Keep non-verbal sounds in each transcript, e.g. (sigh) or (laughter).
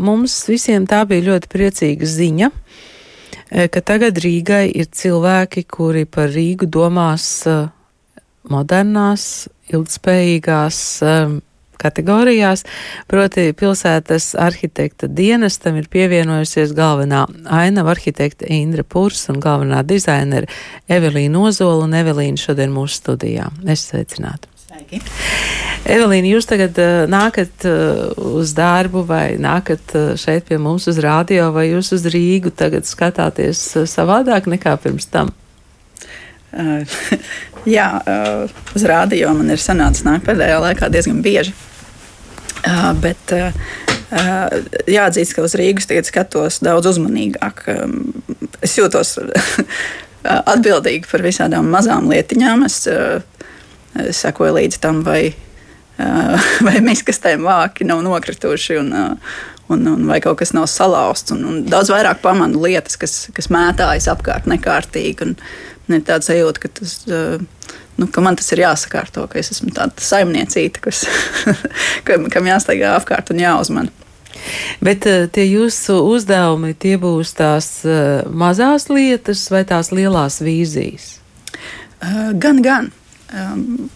mums visiem tā bija ļoti priecīga ziņa, ka tagad Rīgai ir cilvēki, kuri par Rīgu domās modernās, ilgspējīgās kategorijās, proti pilsētas arhitekta dienestam ir pievienojusies galvenā ainava arhitekta Indra Purs un galvenā dizainere Evelīna Ozola, un Evelīna šodien mūsu studijā. Es sveicinātu. Sveiki. Evelīna, jūs tagad uh, nākat uh, uz darbu vai nākat uh, šeit pie mums uz rādio vai jūs uz Rīgu tagad skatāties uh, savādāk nekā pirms tam? Uh, (laughs) jā, uh, uz rādio man ir sanācis nākt pēdējā laikā diezgan bieži. Uh, bet uh, jāatzīst, ka uz Rīgas tagad skatos daudz uzmanīgāk. Um, es jūtos (laughs) atbildīgi par visādām mazām lietiņām. Es, es sekoju līdzi tam, vai, (laughs) vai miskastēm vāki nav nokrituši. Un, Un, un vai kaut kas nav salauzts. Un, un daudz vairāk pamanu lietas, kas, kas mētājas apkārt nekārtīgi. Un, un ir tāds sajūta, ka tas nu, ka man tas ir jāsakārto, ka es esmu tāda saimniecība, kas, (laughs) kam jāstaigā apkārt un jāuzmana. Bet tie jūsu uzdevumi, tie būs tās mazās lietas vai tās lielās vīzijas? Gan, gan. Um,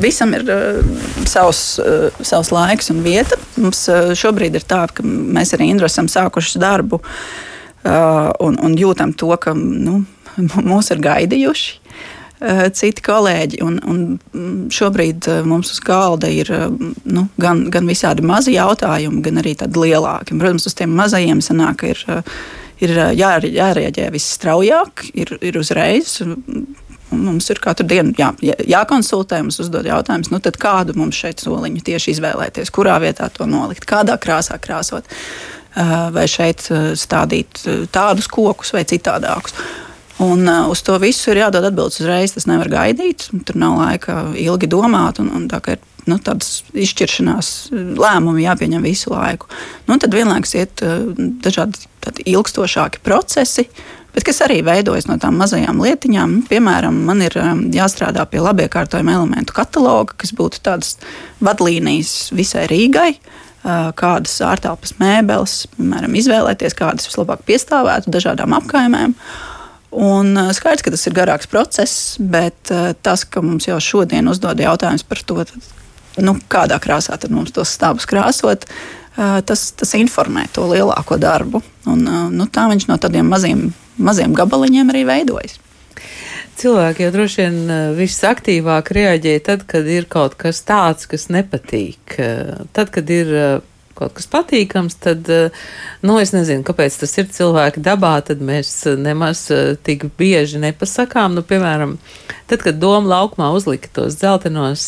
Visam ir uh, savs, uh, savs laiks un vieta. Mums uh, šobrīd ir tā, ka mēs arī Indra esam sākuši darbu un, un jūtam to, ka nu, (laughs) mūs ir gaidījuši. Citi kolēģi. Un, un šobrīd mums uz galda ir nu, gan, gan visādi mazi jautājumi, gan arī tādi lielāki. Protams, uz tiem mazajiem sanāk, ir, ir jā, jārēģē visstraujāk, ir, ir uzreiz. Mums ir katru dienu jā, jākonsultē, mums uzdod jautājumus, nu kādu mums šeit soliņu tieši izvēlēties, kurā vietā to nolikt, kādā krāsā krāsot, vai šeit stādīt tādus kokus vai citādākus. Un uh, uz to visu ir jādod atbildes uzreiz. Tas nevar gaidīt. Tur nav laika ilgi domāt. Un, un tā ir nu, tādas izšķiršanās lēmumi jāpieņem visu laiku. Nu, tad vienlaikus iet uh, dažādi ilgstošāki procesi. Bet kas arī veidojas no tām mazajām lietiņām, piemēram, man ir um, jāstrādā pie labi iekārtojuma elementu kataloga, kas būtu tādas vadlīnijas visai Rīgai, uh, kādas ārtelpas mēbeles, piemēram, izvēlēties, kādas vislabāk piestāvētu dažādām apkaimēm. Un eh, skaidrs, ka tas ir garāks process, bet eh, tas, ka mums jau šodien uzdod jautājums par to, tad, nu, kādā krāsā mums tos stāvus krāsot, tas, tas informē to lielāko darbu. Un, nu, tā viņš no tādiem maziem, maziem gabaliņiem arī veidojas. Cilvēki jau droši vien visaktīvāk reaģē tad, kad ir kaut kas tāds, kas nepatīk. Tad, kad ir kaut kas patīkams, tad, eh, nu, es nezinu, kāpēc tas ir cilvēki dabā, tad mēs eh, nemaz eh, tik bieži nepasakām. Nu, piemēram, tad, kad Doma laukumā uzlika tos dzeltenos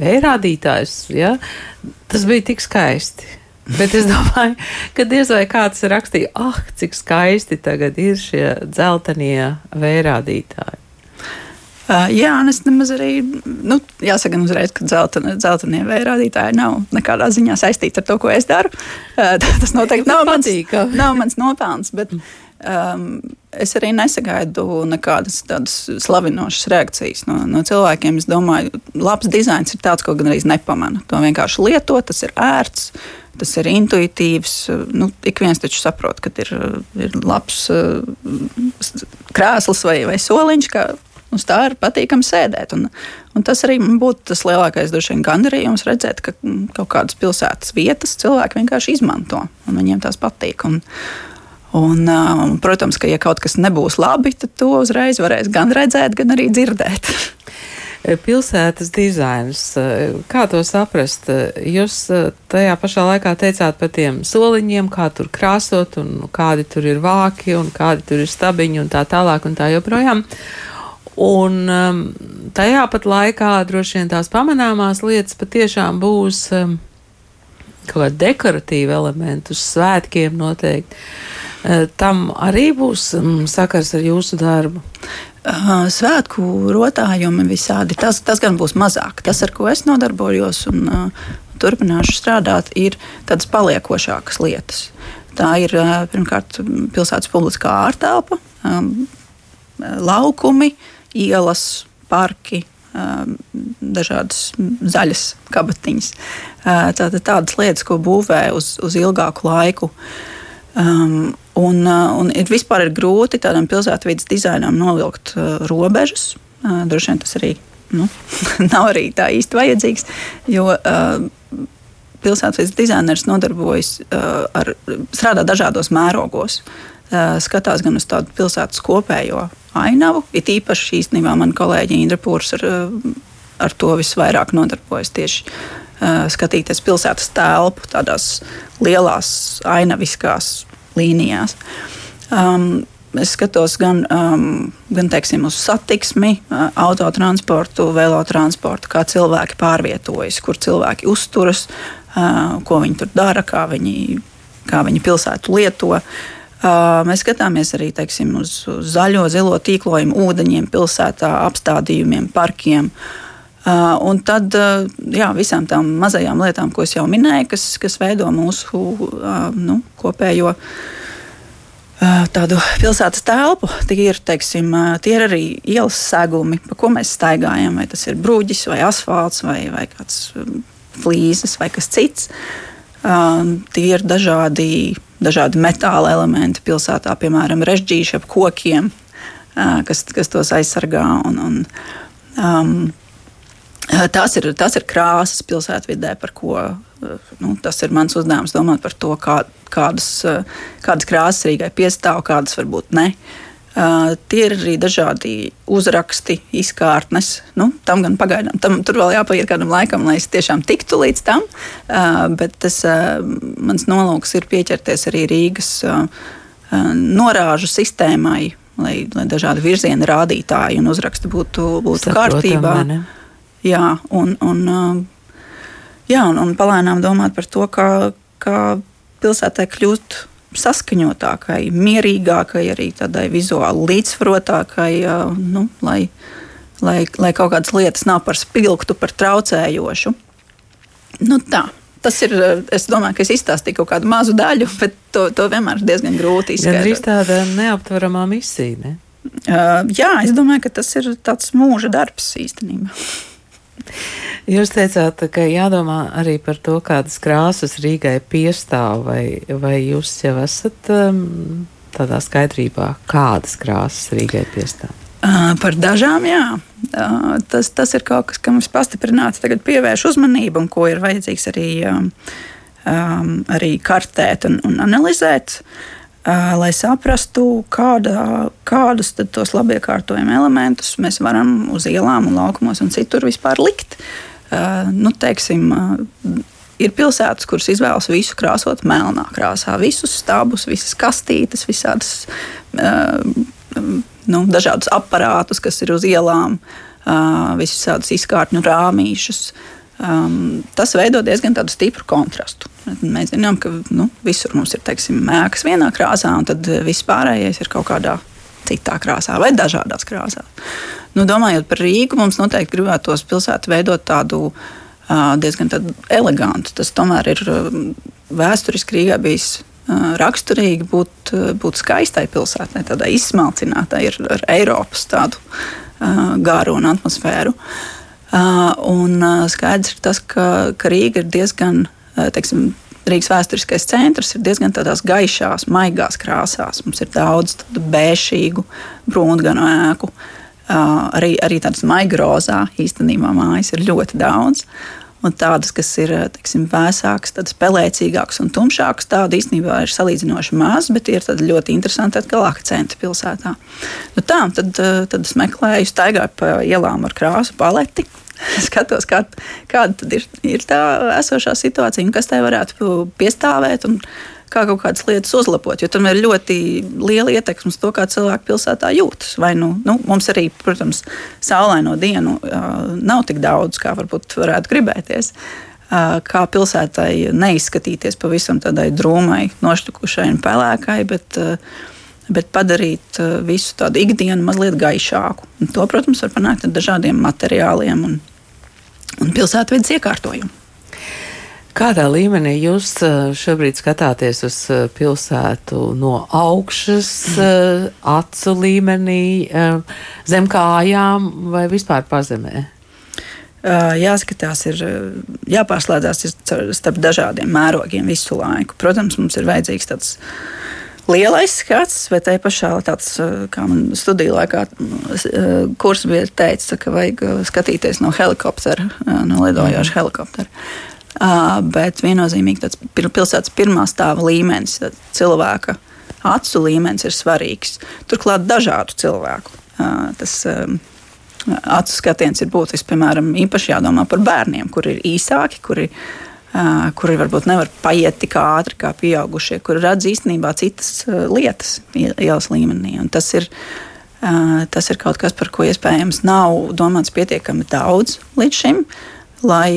vērādītājus, ja, tas bija tik skaisti. Bet es domāju, ka diez vai kāds rakstīja, ah, cik skaisti tagad ir šie dzeltenie vērādītāji. Uh, jā, un es nemaz arī, nu, jāsaka, uzreiz, ka dzeltenie, dzeltenie vēja rādītāji nav nekādā ziņā saistīti ar to, ko es daru. Uh, (laughs) tas noteikti nav mans, nav mans nopelns, bet um, es arī nesagaidu nekādas tādas slavinošas reakcijas no, no cilvēkiem. Es domāju, labs dizains ir tāds, ko gan arī nepamana. To vienkārši lieto, tas ir ērts. Tas ir intuitīvs. Nu, ik viens taču saprot, ka ir, ir labs uh, krēsls vai, vai soliņš, kā Uz tā ir patīkami sēdēt. Un, un tas arī būtu tas lielākais vien, gandarījums redzēt, ka mm, kaut kādas pilsētas vietas cilvēki vienkārši izmanto un viņiem tās patīk. Un, Un, un, protams, ka, ja kaut kas nebūs labi, tad to uzreiz varēs gan redzēt, gan arī dzirdēt. (laughs) Pilsētas dizains, kā to saprast? Jūs tajā pašā laikā teicāt par tiem soliņiem, kā tur krāsot, un kādi tur ir vāki, un kādi tur ir stabiņi, un tā tālāk, un tā joprojām. Un um, tajā pat laikā droši vien tās pamanāmās lietas patiešām būs um, kaut kādi dekoratīvi elementi uz svētkiem noteikti. Uh, tam arī būs um, sakars ar jūsu darbu. Svētku rotājumi visādi. Tas, tas gan būs mazāk. Tas, ar ko es nodarbojos un uh, turpināšu strādāt, ir tādas paliekošākas lietas. Tā ir uh, pirmkārt pilsētas publiskā ārtelpa, um, laukumi, ielas, parki, dažādas zaļas kabatiņas. Tātad tādas lietas, ko būvē uz, uz ilgāku laiku. Um, un, un ir vispār ir grūti tādam pilsētvidas dizainam novilkt uh, robežas. Uh, droši vien tas arī nu, (laughs) nav arī tā īsti vajadzīgs, jo pilsētvidas dizainers nodarbojas ar strādā dažādos mērogos. Skatās gan uz tādu pilsētas kopējo ainavu. Ir īpaši īstenībā man kolēģi Indra Pūrs ar, ar to visvairāk nodarbojas tieši skatīties pilsētas telpu tādās lielās ainaviskās līnijās. Um, Es skatos gan, um, gan teiksim, uz satiksmi, uh, autotransportu, velotransportu, kā cilvēki pārvietojas, kur cilvēki uzturas, uh, ko viņi tur dara, kā viņi, kā viņi pilsētu lieto. Uh, mēs skatāmies arī teiksim, uz, uz zaļo, zilo tīklojumu, ūdeņiem, pilsētā, apstādījumiem, parkiem. Uh, un tad uh, jā, visām tām mazajām lietām, ko es jau minēju, kas, kas veido mūsu uh, nu, kopējo uh, tādu pilsētas telpu. Tie ir, teiksim, uh, tie ir arī ielas segumi, pa ko mēs staigājam. Vai tas ir brūģis, vai asfalts, vai, vai kāds um, flīzes, vai kas cits. Uh, tie ir dažādi dažādi metāla elementi pilsētā, piemēram, režģīši ap kokiem, kas, kas tos aizsargā. Un, un, um, Tās ir, tās ir krāsas pilsētvidē, par ko nu, tas ir mans uzdevums domāt par to, kā, kādas, kādas krāsas Rīgai piestāv, kādas varbūt ne. Uh, Uh, tie ir arī dažādi uzraksti, izkārtnes. Nu, tam gan pagaidām, tam tur vēl jāpaiet kādam laikam, lai es tiešām tiktu līdz tam. Uh, bet tas uh, mans nolūks ir pieķerties arī Rīgas uh, norāžu sistēmai, lai, lai dažādi virziena rādītāji un uzraksti būtu, būtu Saprotam, kārtībā. Jā, un, un, jā, un, un palēnām domāt par to, kā, kā pilsētai kļūt saskaņotākai, mierīgākai, arī tādai vizuāli līdzsvarotākai, nu, lai, lai, lai kaut kādas lietas nav par spilgtu, par traucējošu. Nu, tā. Tas ir. Es domāju, ka es izstāstīju kaut kādu mazu daļu, bet to, to vienmēr ir diezgan grūti izskaidrot. Tā ir tāda neaptveramā misija. Ne? Uh, jā, es domāju, ka tas ir tāds mūža darbs īstenībā. Jūs teicāt, ka jādomā arī par to, kādas krāsas Rīgai piestāv, vai, vai jūs jau esat um, tādā skaidrībā, kādas krāsas Rīgai piestāv? Uh, par dažām, jā. Uh, tas, tas ir kaut kas, kam es pastiprināti pievēršu uzmanību un ko ir vajadzīgs arī, um, um, arī kartēt un, un analizēt. Uh, lai saprastu, kāda, kādus tos labiekārtojumu elementus mēs varam uz ielām, un laukumos un citur vispār likt. Nu, teiksim, ir pilsētas, kuras izvēlas visu krāsot melnā krāsā, visus stābus, visas kastītes, visādas, nu, dažādus aparātus, kas ir uz ielām, visus tādus izkārtņu rāmīšus. Um, tas veido diezgan stipru kontrastu. Mēs zinām, ka nu, visur mums ir teiksim, mēks vienā krāsā, un tad viss pārējais ir kaut kādā citā krāsā vai dažādās krāsās. Nu, domājot par Rīgu, mums noteikti gribētos pilsētu veidot tādu uh, diezgan tādu elegantu. Tas tomēr ir vēsturiski Rīgā bijis raksturīgi būt, būt skaistai pilsētai, tādai izsmalcinātai ar, ar Eiropas tādu uh, gāru un atmosfēru. Uh, un uh, skaidrs ir tas, ka, ka Rīga ir diezgan, uh, teiksim, Rīgas vēsturiskais centrs ir diezgan tādās gaišās, maigās krāsās. Mums ir daudz tādu bēšīgu, brūnganu ēku. Uh, arī, arī tādas maigrozā īstenībā mājas ir ļoti daudz. Un tādas, kas ir teiksim, vēsākas, tādas pelēcīgākas un tumšākas, tāda īstenībā ir salīdzinoši maz, bet ir ļoti interesanti atkal akcenti pilsētā. Nu tā, tad, tad es meklēju, staigāju pa ielām ar krāsu paleti (laughs) skatos, kā, kāda ir, ir tā esošā situācija un kas tai varētu piestāvēt. Kā kaut kādas lietas uzlabot, jo tam ir ļoti liela ietekme uz to, kā cilvēki pilsētā jūtas. Vai nu, nu, mums arī, protams, saulaino dienu uh, nav tik daudz, kā varbūt varētu gribēties. Uh, kā pilsētai neizskatīties pavisam tādai drūmai, nošķukušai un pelēkai, bet uh, bet padarīt visu tādu ikdienu mazliet gaišāku. Un to, protams, var panākt ar dažādiem materiāliem un un pilsētvidas iekārtojumu. Kādā līmenī jūs eh, šobrīd skatāties uz eh, pilsētu no augšas, eh, acu līmenī, zem kājām vai vispār pazemē? jāskatās, ir jāpārslēdzās starp dažādiem mērogiem visu laiku. Protams, mums ir vajadzīgs tāds lielais skats, bet te pašā tāds, kā man studiju laikā kurs bija teicis, ka vajag skatīties no helikoptera, no lidojoša helikoptera. Uh, bet viennozīmīgi tāds pilsētas pirmā stāva līmenis, cilvēka acu līmenis ir svarīgs. Turklāt dažādu cilvēku. Uh, tas, uh, acu skatiens ir būtisks. Piemēram, īpaši jādomā par bērniem, kuri ir īsāki, kuri, uh, kuri varbūt nevar paiet tik ātri kā pieaugušie, kuri redz īstenībā citas uh, lietas ielas līmenī. Un tas ir, uh, tas ir kaut kas, par ko iespējams nav domāts pietiekami daudz līdz šim. Lai,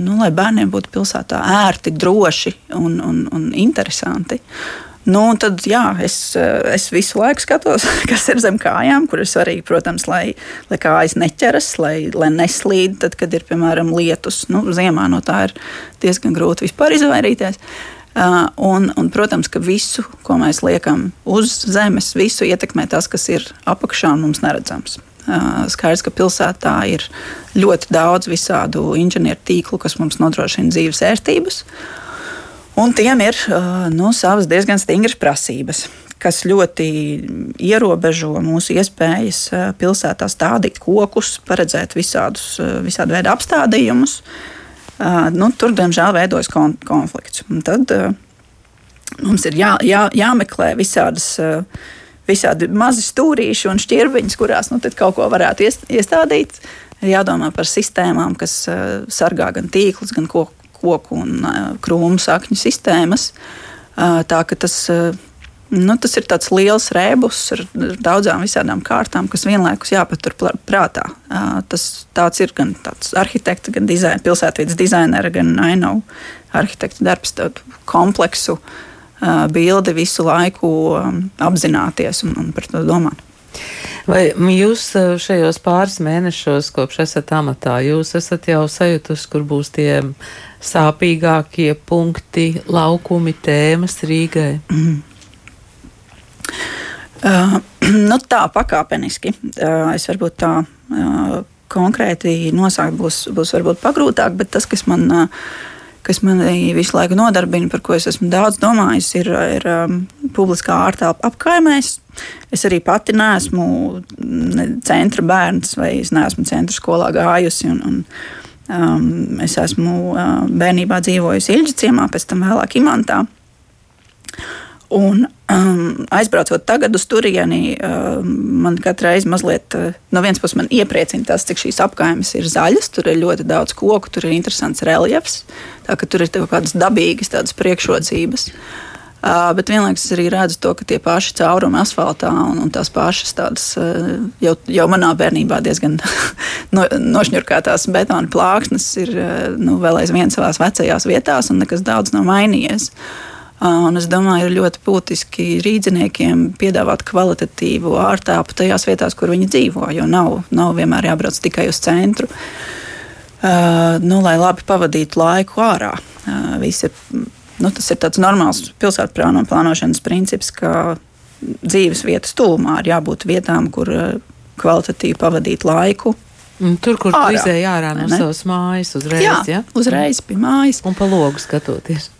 nu, lai bērniem būtu pilsētā ērti, droši un, un, un interesanti. Nu, tad jā, es, es visu laiku skatos, (laughs) kas ir zem kājām, kur ir svarīgi, protams, lai, lai kājas neķeras, lai, lai neslīd, tad, kad ir piemēram lietus. Nu, ziemā no tā ir diezgan grūti vispār izvairīties. Uh, un, un, protams, ka visu, ko mēs liekam uz zemes, visu ietekmē tas, kas ir apakšā un mums neredzams. Uh, skaidrs, ka pilsētā ir ļoti daudz visādu inženieru tīklu, kas mums nodrošina dzīves ērtības. Uh, Un tiem ir nu, savas diezgan stingras prasības, kas ļoti ierobežo mūsu iespējas pilsētā stādīt kokus, paredzēt visādus, visādu veidu apstādījumus. Nu, tur, diemžēl, veidojas konflikts. Un tad mums ir jā, jā, jāmeklē visādas visādi mazi stūrīši un šķirbiņas, kurās nu, kaut ko varētu iestādīt. Ir jādomā par sistēmām, kas sargā gan tīklus, gan koku koku un krūmu sakņu sistēmas. Tā ka tas, nu, tas ir tāds liels rēbus ar daudzām visādām kārtām, kas vienlaikus jāpatur prātā. Tas ir gan arhitekta, gan dizaina, pilsētvidas dizainera, gan ainavu arhitekta darbs, tādu kompleksu bildi visu laiku apzināties un, un par to domāt. Vai jūs šajos pāris mēnešos, kopš esat amatā, jūs esat jau sajutusi, kur būs tie sāpīgākie punkti, laukumi, tēmas Rīgai? Mm. Uh, (clears throat) nu tā pakāpeniski. Uh, es varbūt tā uh, konkrēti nosaukt būs, būs varbūt pagrūtāk, bet tas, kas man, uh, kas man visu laiku nodarbina, par ko es esmu daudz domājis, ir, ir um, publiskā ārtelpa apkaimēs. Es arī pati neesmu centra bērns, vai es neesmu centra skolā gājusi. Un, un, Um, es esmu uh, bērnībā dzīvojusi Ilģa ciemā, pēc tam vēlāk Imantā. Un, um, aizbraucot tagad uz turieni, um, man katru reizi mazliet, uh, no vienas puses, iepriecina tas, cik šīs apgājumas ir zaļas. Tur ir ļoti daudz koku, tur ir interesants reliefs, tā ka tur ir kaut kādas dabīgas priekšrocības. Uh, Uh, bet vienlaikus es arī redzu to, ka tie paši caurumi asfaltā un, un tās pašas tādas uh, jau, jau manā bērnībā diezgan (laughs) no, nošņurkātās betona plāksnes ir uh, nu, vēl aizvien savās vecajās vietās un nekas daudz nav mainījies. Uh, un es domāju, ir ļoti būtiski rīdziniekiem piedāvāt kvalitatīvu ārtelpu tajās vietās, kur viņi dzīvo, jo nav, nav vienmēr jābrauc tikai uz centru. Uh, nu, lai labi pavadītu laiku ārā. Uh, visi Nu, tas ir tāds normāls pilsētplāno plānošanas princips, ka dzīves vietas tūmā ir jābūt vietām, kur kvalitatīvi pavadīt laiku. Tur, kur ārā. tu izēji ārā no savas mājas, uzreiz. Jā, ja? uzreiz pie mājas. Un pa logu skatoties.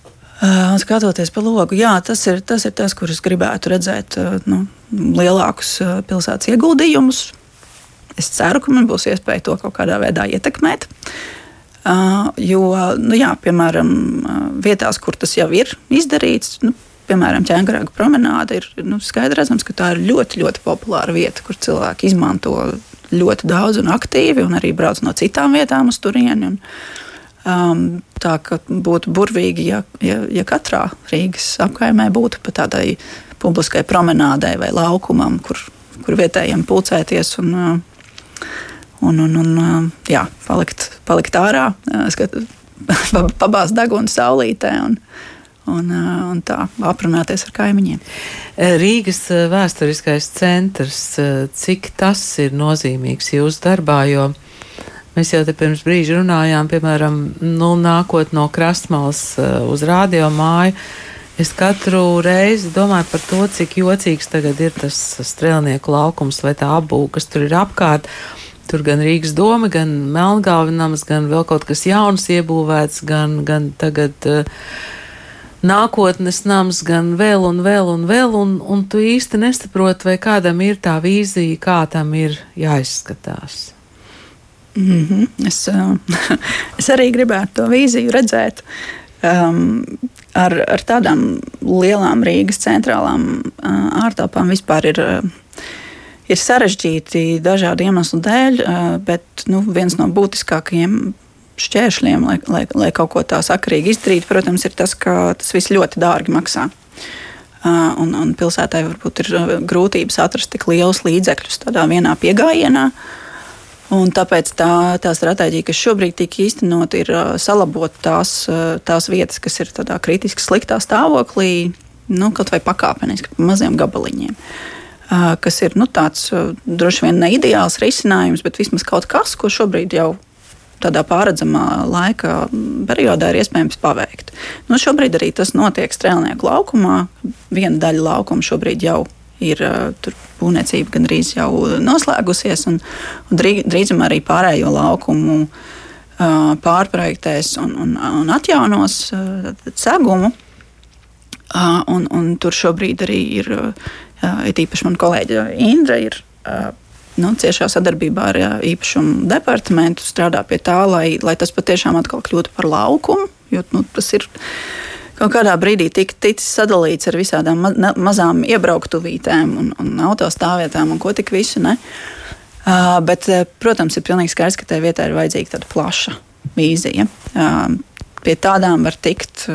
Uh, skatoties pa logu, jā, tas ir tas, ir tas kur es gribētu redzēt uh, nu, lielākus uh, pilsētas ieguldījumus. Es ceru, ka man būs iespēja to kaut kādā veidā ietekmēt. Jo, nu, jā, piemēram, vietās, kur tas jau ir izdarīts, nu, piemēram, ķēngaraga promenāde, ir nu, skaidrs redzams, ka tā ir ļoti, ļoti populāra vieta, kur cilvēki izmanto ļoti daudz un aktīvi, un arī brauc no citām vietām uz turieni. Un, um, tā kā būtu burvīgi, ja, ja, ja katrā Rīgas apkaimē būtu pa tādai publiskai promenādei vai laukumam, kur, kur vietējiem pulcēties un uh, un, un, un jā, palikt, palikt ārā, skat, (laughs) pabāzt degunu saulītē. Un, un, un tā aprunāties ar kaimiņiem. Rīgas vēsturiskais centrs, cik tas ir nozīmīgs jūsu darbā, jo mēs jau te pirms brīža runājām, piemēram, nu, nākot no krastmalas uz radio māju. Es katru reizi domāju par to, cik jocīgs tagad ir tas strēlnieku laukums vai tā apbūve, kas tur ir apkārt. tur gan Rīgas doma, gan Melngalvinams, gan vēl kaut kas jauns iebūvēts, gan, gan tagad. Uh, nākotnes nams, gan vēl un vēl un vēl, un, un tu īsti nesaproti, vai kādam ir tā vīzija, kā tam ir jāizskatās. Mm -hmm. es, uh, (laughs) es arī gribētu to vīziju redzēt. Um, ar, ar tādām lielām Rīgas centrālām uh, ārtelpām vispār ir. Uh, ir sarežģīti dažādu iemeslu dēļ, uh, bet nu, viens no būtiskākajiem šķēršļiem, lai, lai, lai kaut ko tā sakarīgi izdarītu, protams, ir tas, ka tas viss ļoti dārgi maksā. Uh, un, un pilsētai varbūt ir uh, grūtības atrast tik lielus līdzekļus tādā vienā piegājienā. Un tāpēc tā, tā stratēģija, kas šobrīd tiek īstenot, ir uh, salabot tās, tās vietas, kas ir tādā kritiski sliktā stāvoklī, nu, kaut vai pakāpeniski, pa maziem gabaliņiem. Kas ir nu, tāds droši vien ne ideāls risinājums, bet vismaz kaut kas, ko šobrīd jau tādā pārredzamā laika periodā ir iespējams paveikt. Nu, šobrīd arī tas notiek Strēlnieku laukumā. Viena daļa laukuma šobrīd jau ir tur būvniecība gandrīz jau noslēgusies, un, un drīzumā arī pārējo laukumu pārprojektēs un, un, un atjaunos segumu. Un, un tur šobrīd arī ir, ir īpaši man kolēģi Indra, ir nu, ciešā sadarbībā ar īpašumu departamentu strādā pie tā, lai, lai tas patiešām atkal kļūtu par laukumu. Jo nu, tas ir kaut kādā brīdī tik, ticis sadalīts ar visādām ma mazām iebranktuvītēm un, un autostāvvietām un ko tik visu. Ne? Uh, bet, protams, ir pilnīgi skaidrs, ka tajā vietā ir vajadzīga tāda plaša vīzija. Uh, pie tādām var tikt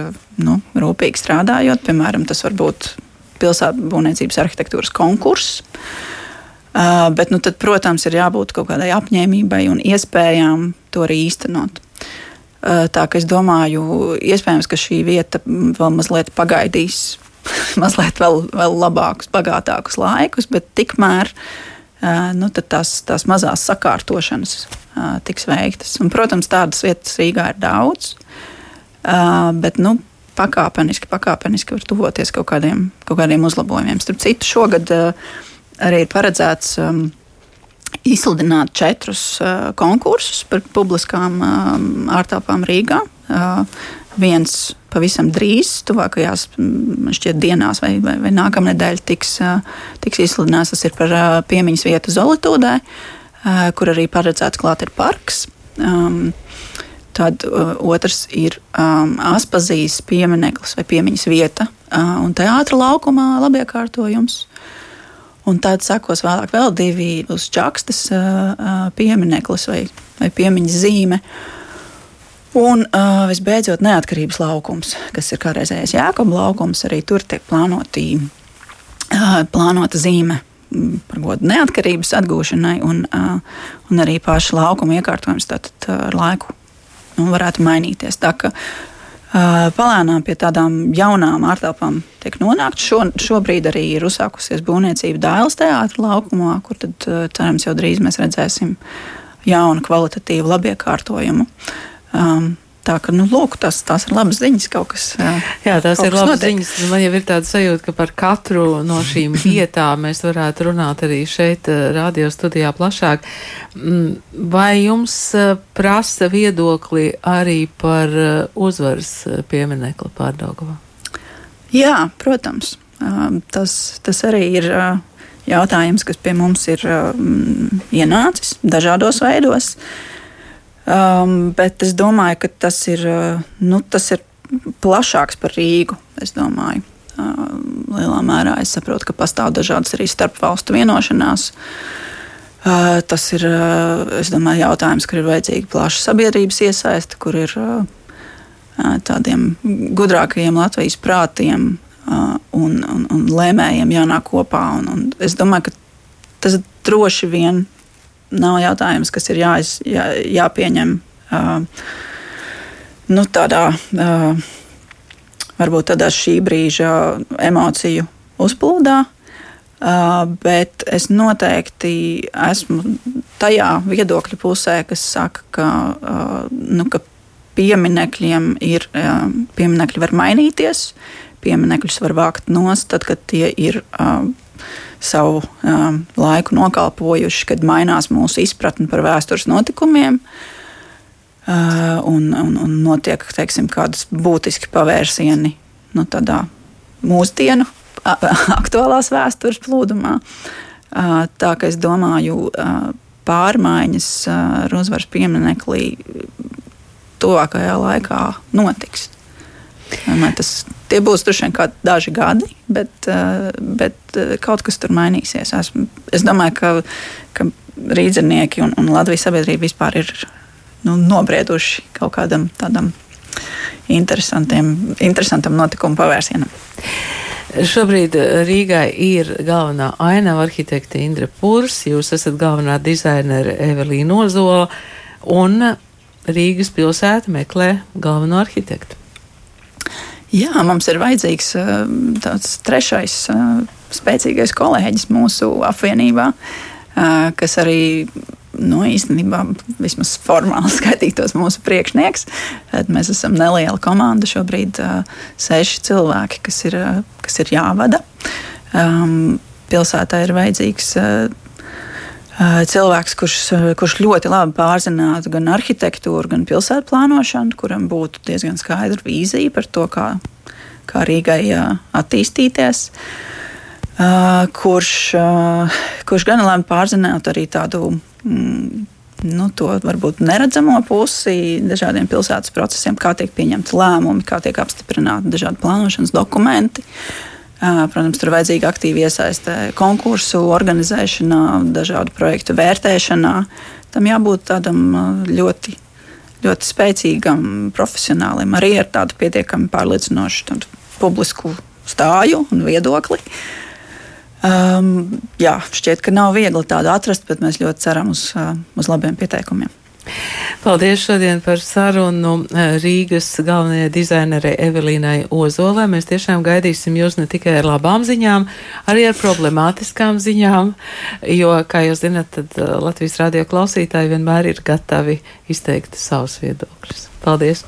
nu, rūpīgi strādājot. Piemēram, tas var būt pilsētu būvniecības arhitektūras konkurss. Uh, bet, nu, tad, protams, ir jābūt kaut kādai apņēmībai un iespējām to arī īstenot. Uh, tā kā es domāju, iespējams, ka šī vieta vēl mazliet pagaidīs, (laughs) mazliet vēl, vēl labākus, bagātākus laikus, bet tikmēr uh, nu, tās, tās mazās sakārtošanas uh, tiks veiktas. Un, protams, tādas vietas Rīgā ir daudz, bet nu, pakāpeniski, pakāpeniski var tuvoties kaut kādiem, kaut kādiem uzlabojumiem. Starp citu, šogad arī ir paredzēts um, izsludināt četrus uh, konkursus par publiskām um, ārtelpām Rīgā. Uh, viens pavisam drīz, tuvākajās šķiet, dienās vai, vai, vai nākamnedēļ tiks, uh, tiks izsludināts. Tas ir par uh, piemiņas vietu Zolitūdē, uh, kur arī paredzēts klāt ir parks. Um, Tad uh, otrs ir um, Aspazijas piemineklis vai piemiņas vieta uh, un teātra laukumā labiekārtojums. Un tad sekos vēlāk vēl divi uz čakstas piemineklis vai, vai piemiņas zīme. Un uh, visbeidzot, neatkarības laukums, kas ir kādreizējais Jēkabs laukums, arī tur tiek plānoti, uh, plānota zīme par godu neatkarības atgūšanai, un, uh, un arī paša laukuma iekārtojums tātad ar laiku nu, varētu mainīties. Tā, ka, uh, Palēnām pie tādām jaunām ārtelpām tiek nonākt. Šo, šobrīd arī ir uzsākusies būvniecība Dāvidas teātris laukumā, kur tad, cerams, jau drīz mēs redzēsim jaunu, kvalitatīvu, labiekārtojumu. Um, Tā ka, nu, lūk, tas, tās ir labas ziņas, kaut kas. Jā, tās ir labas notiek. ziņas. Man jau ir tāda sajūta, ka par katru no šīm (clears throat) vietām mēs varētu runāt arī šeit, radio studijā plašāk. Mm, vai jums prasa viedokli arī par uzvaras pieminekli pārdaugavā? Jā, protams. Tas, tas arī ir jautājums, kas pie mums ir ienācis dažādos veidos. Uh, Um, bet es domāju, ka tas ir, uh, nu, tas ir plašāks par Rīgu. Es domāju, uh, lielā mērā es saprotu, ka pastāv dažādas arī starpvalstu vienošanās. Uh, tas ir uh, domāju, jautājums, kur ir vajadzīga plaša sabiedrības iesaiste, kur ir uh tādiem gudrākajiem Latvijas prātiem uh, un, un, un lēmējiem jānāk kopā. Un, un es domāju, ka tas droši vien nav jautājums, kas ir jāiz, jā, jāpieņem uh, nu, tādā, uh, varbūt tādā šī brīža emociju uzplūdā. Uh, bet es noteikti esmu tajā viedokļa pusē, kas saka, ka, uh, nu, ka pieminekļiem ir, uh, pieminekļi var mainīties, pieminekļus var vākt nost, tad, kad tie ir uh, savu um, laiku nokalpojuši, kad mainās mūsu izpratne par vēstures notikumiem. Uh, un, un, un notiek teiksim, kādas būtiski pavērsieni nu, tādā mūsdienu aktuālās vēstures plūdumā. Uh, tā kā es domāju, uh, pārmaiņas uh, Rūzvaras piemineklī tuvākajā laikā notiks. Tas, tie būs droši vien daži gadi, bet, eh, bet eh, kaut kas tur mainīsies. Esmu, es domāju, ka, ka rīznieki un, un Latvijas sabiedrība vispār ir nu, nobrieduši kaut kādam tādam interesantam notikumu pavērsienam. Šobrīd Rīgai ir galvenā ainava arhitekte Indra Pūrs, jūs esat galvenā dizainere Evelīna Ozola, un Rīgas pilsēta meklē galveno arhitektu. Jā, mums ir vajadzīgs eh, tāds trešais eh, spēcīgais kolēģis mūsu apvienībā, eh, kas arī nu, īstenībā vismaz formāli (laughs) skaitītos mūsu priekšnieks. Mēs esam neliela komanda, šobrīd seši cilvēki, kas ir, kas ir jāvada. Um, pilsētā ir vajadzīgs cilvēks, kurš, kurš ļoti labi pārzinātu gan arhitektūru, gan pilsētu plānošanu, kuram būtu diezgan skaidra vīzija par to, kā, kā Rīgai attīstīties. Kurš, kurš gan labi pārzinātu arī tādu mm, nu, to varbūt neredzamo pusi dažādiem pilsētas procesiem, kā tiek pieņemti lēmumi, kā tiek apstiprināti dažādi plānošanas dokumenti. Uh, Protams, tur vajadzīga aktīva iesaiste konkursu organizēšanā, dažādu projektu vērtēšanā. Tam jābūt tādam ļoti, ļoti spēcīgam, profesionālim, arī ar tādu pietiekami pārliecinošu publisku stāju un viedokli. Um, jā, šķiet, ka nav viegli tādu atrast, bet mēs ļoti ceram uz, uz labiem pieteikumiem. Paldies šodien par sarunu eh, Rīgas galvenajai dizainerei Evelīnai Ozolē. Mēs tiešām gaidīsim jūs ne tikai ar labām ziņām, arī ar problemātiskām ziņām, jo, kā jūs zinat, tad eh, Latvijas radio klausītāji vienmēr ir gatavi izteikt savus viedokļus. Paldies!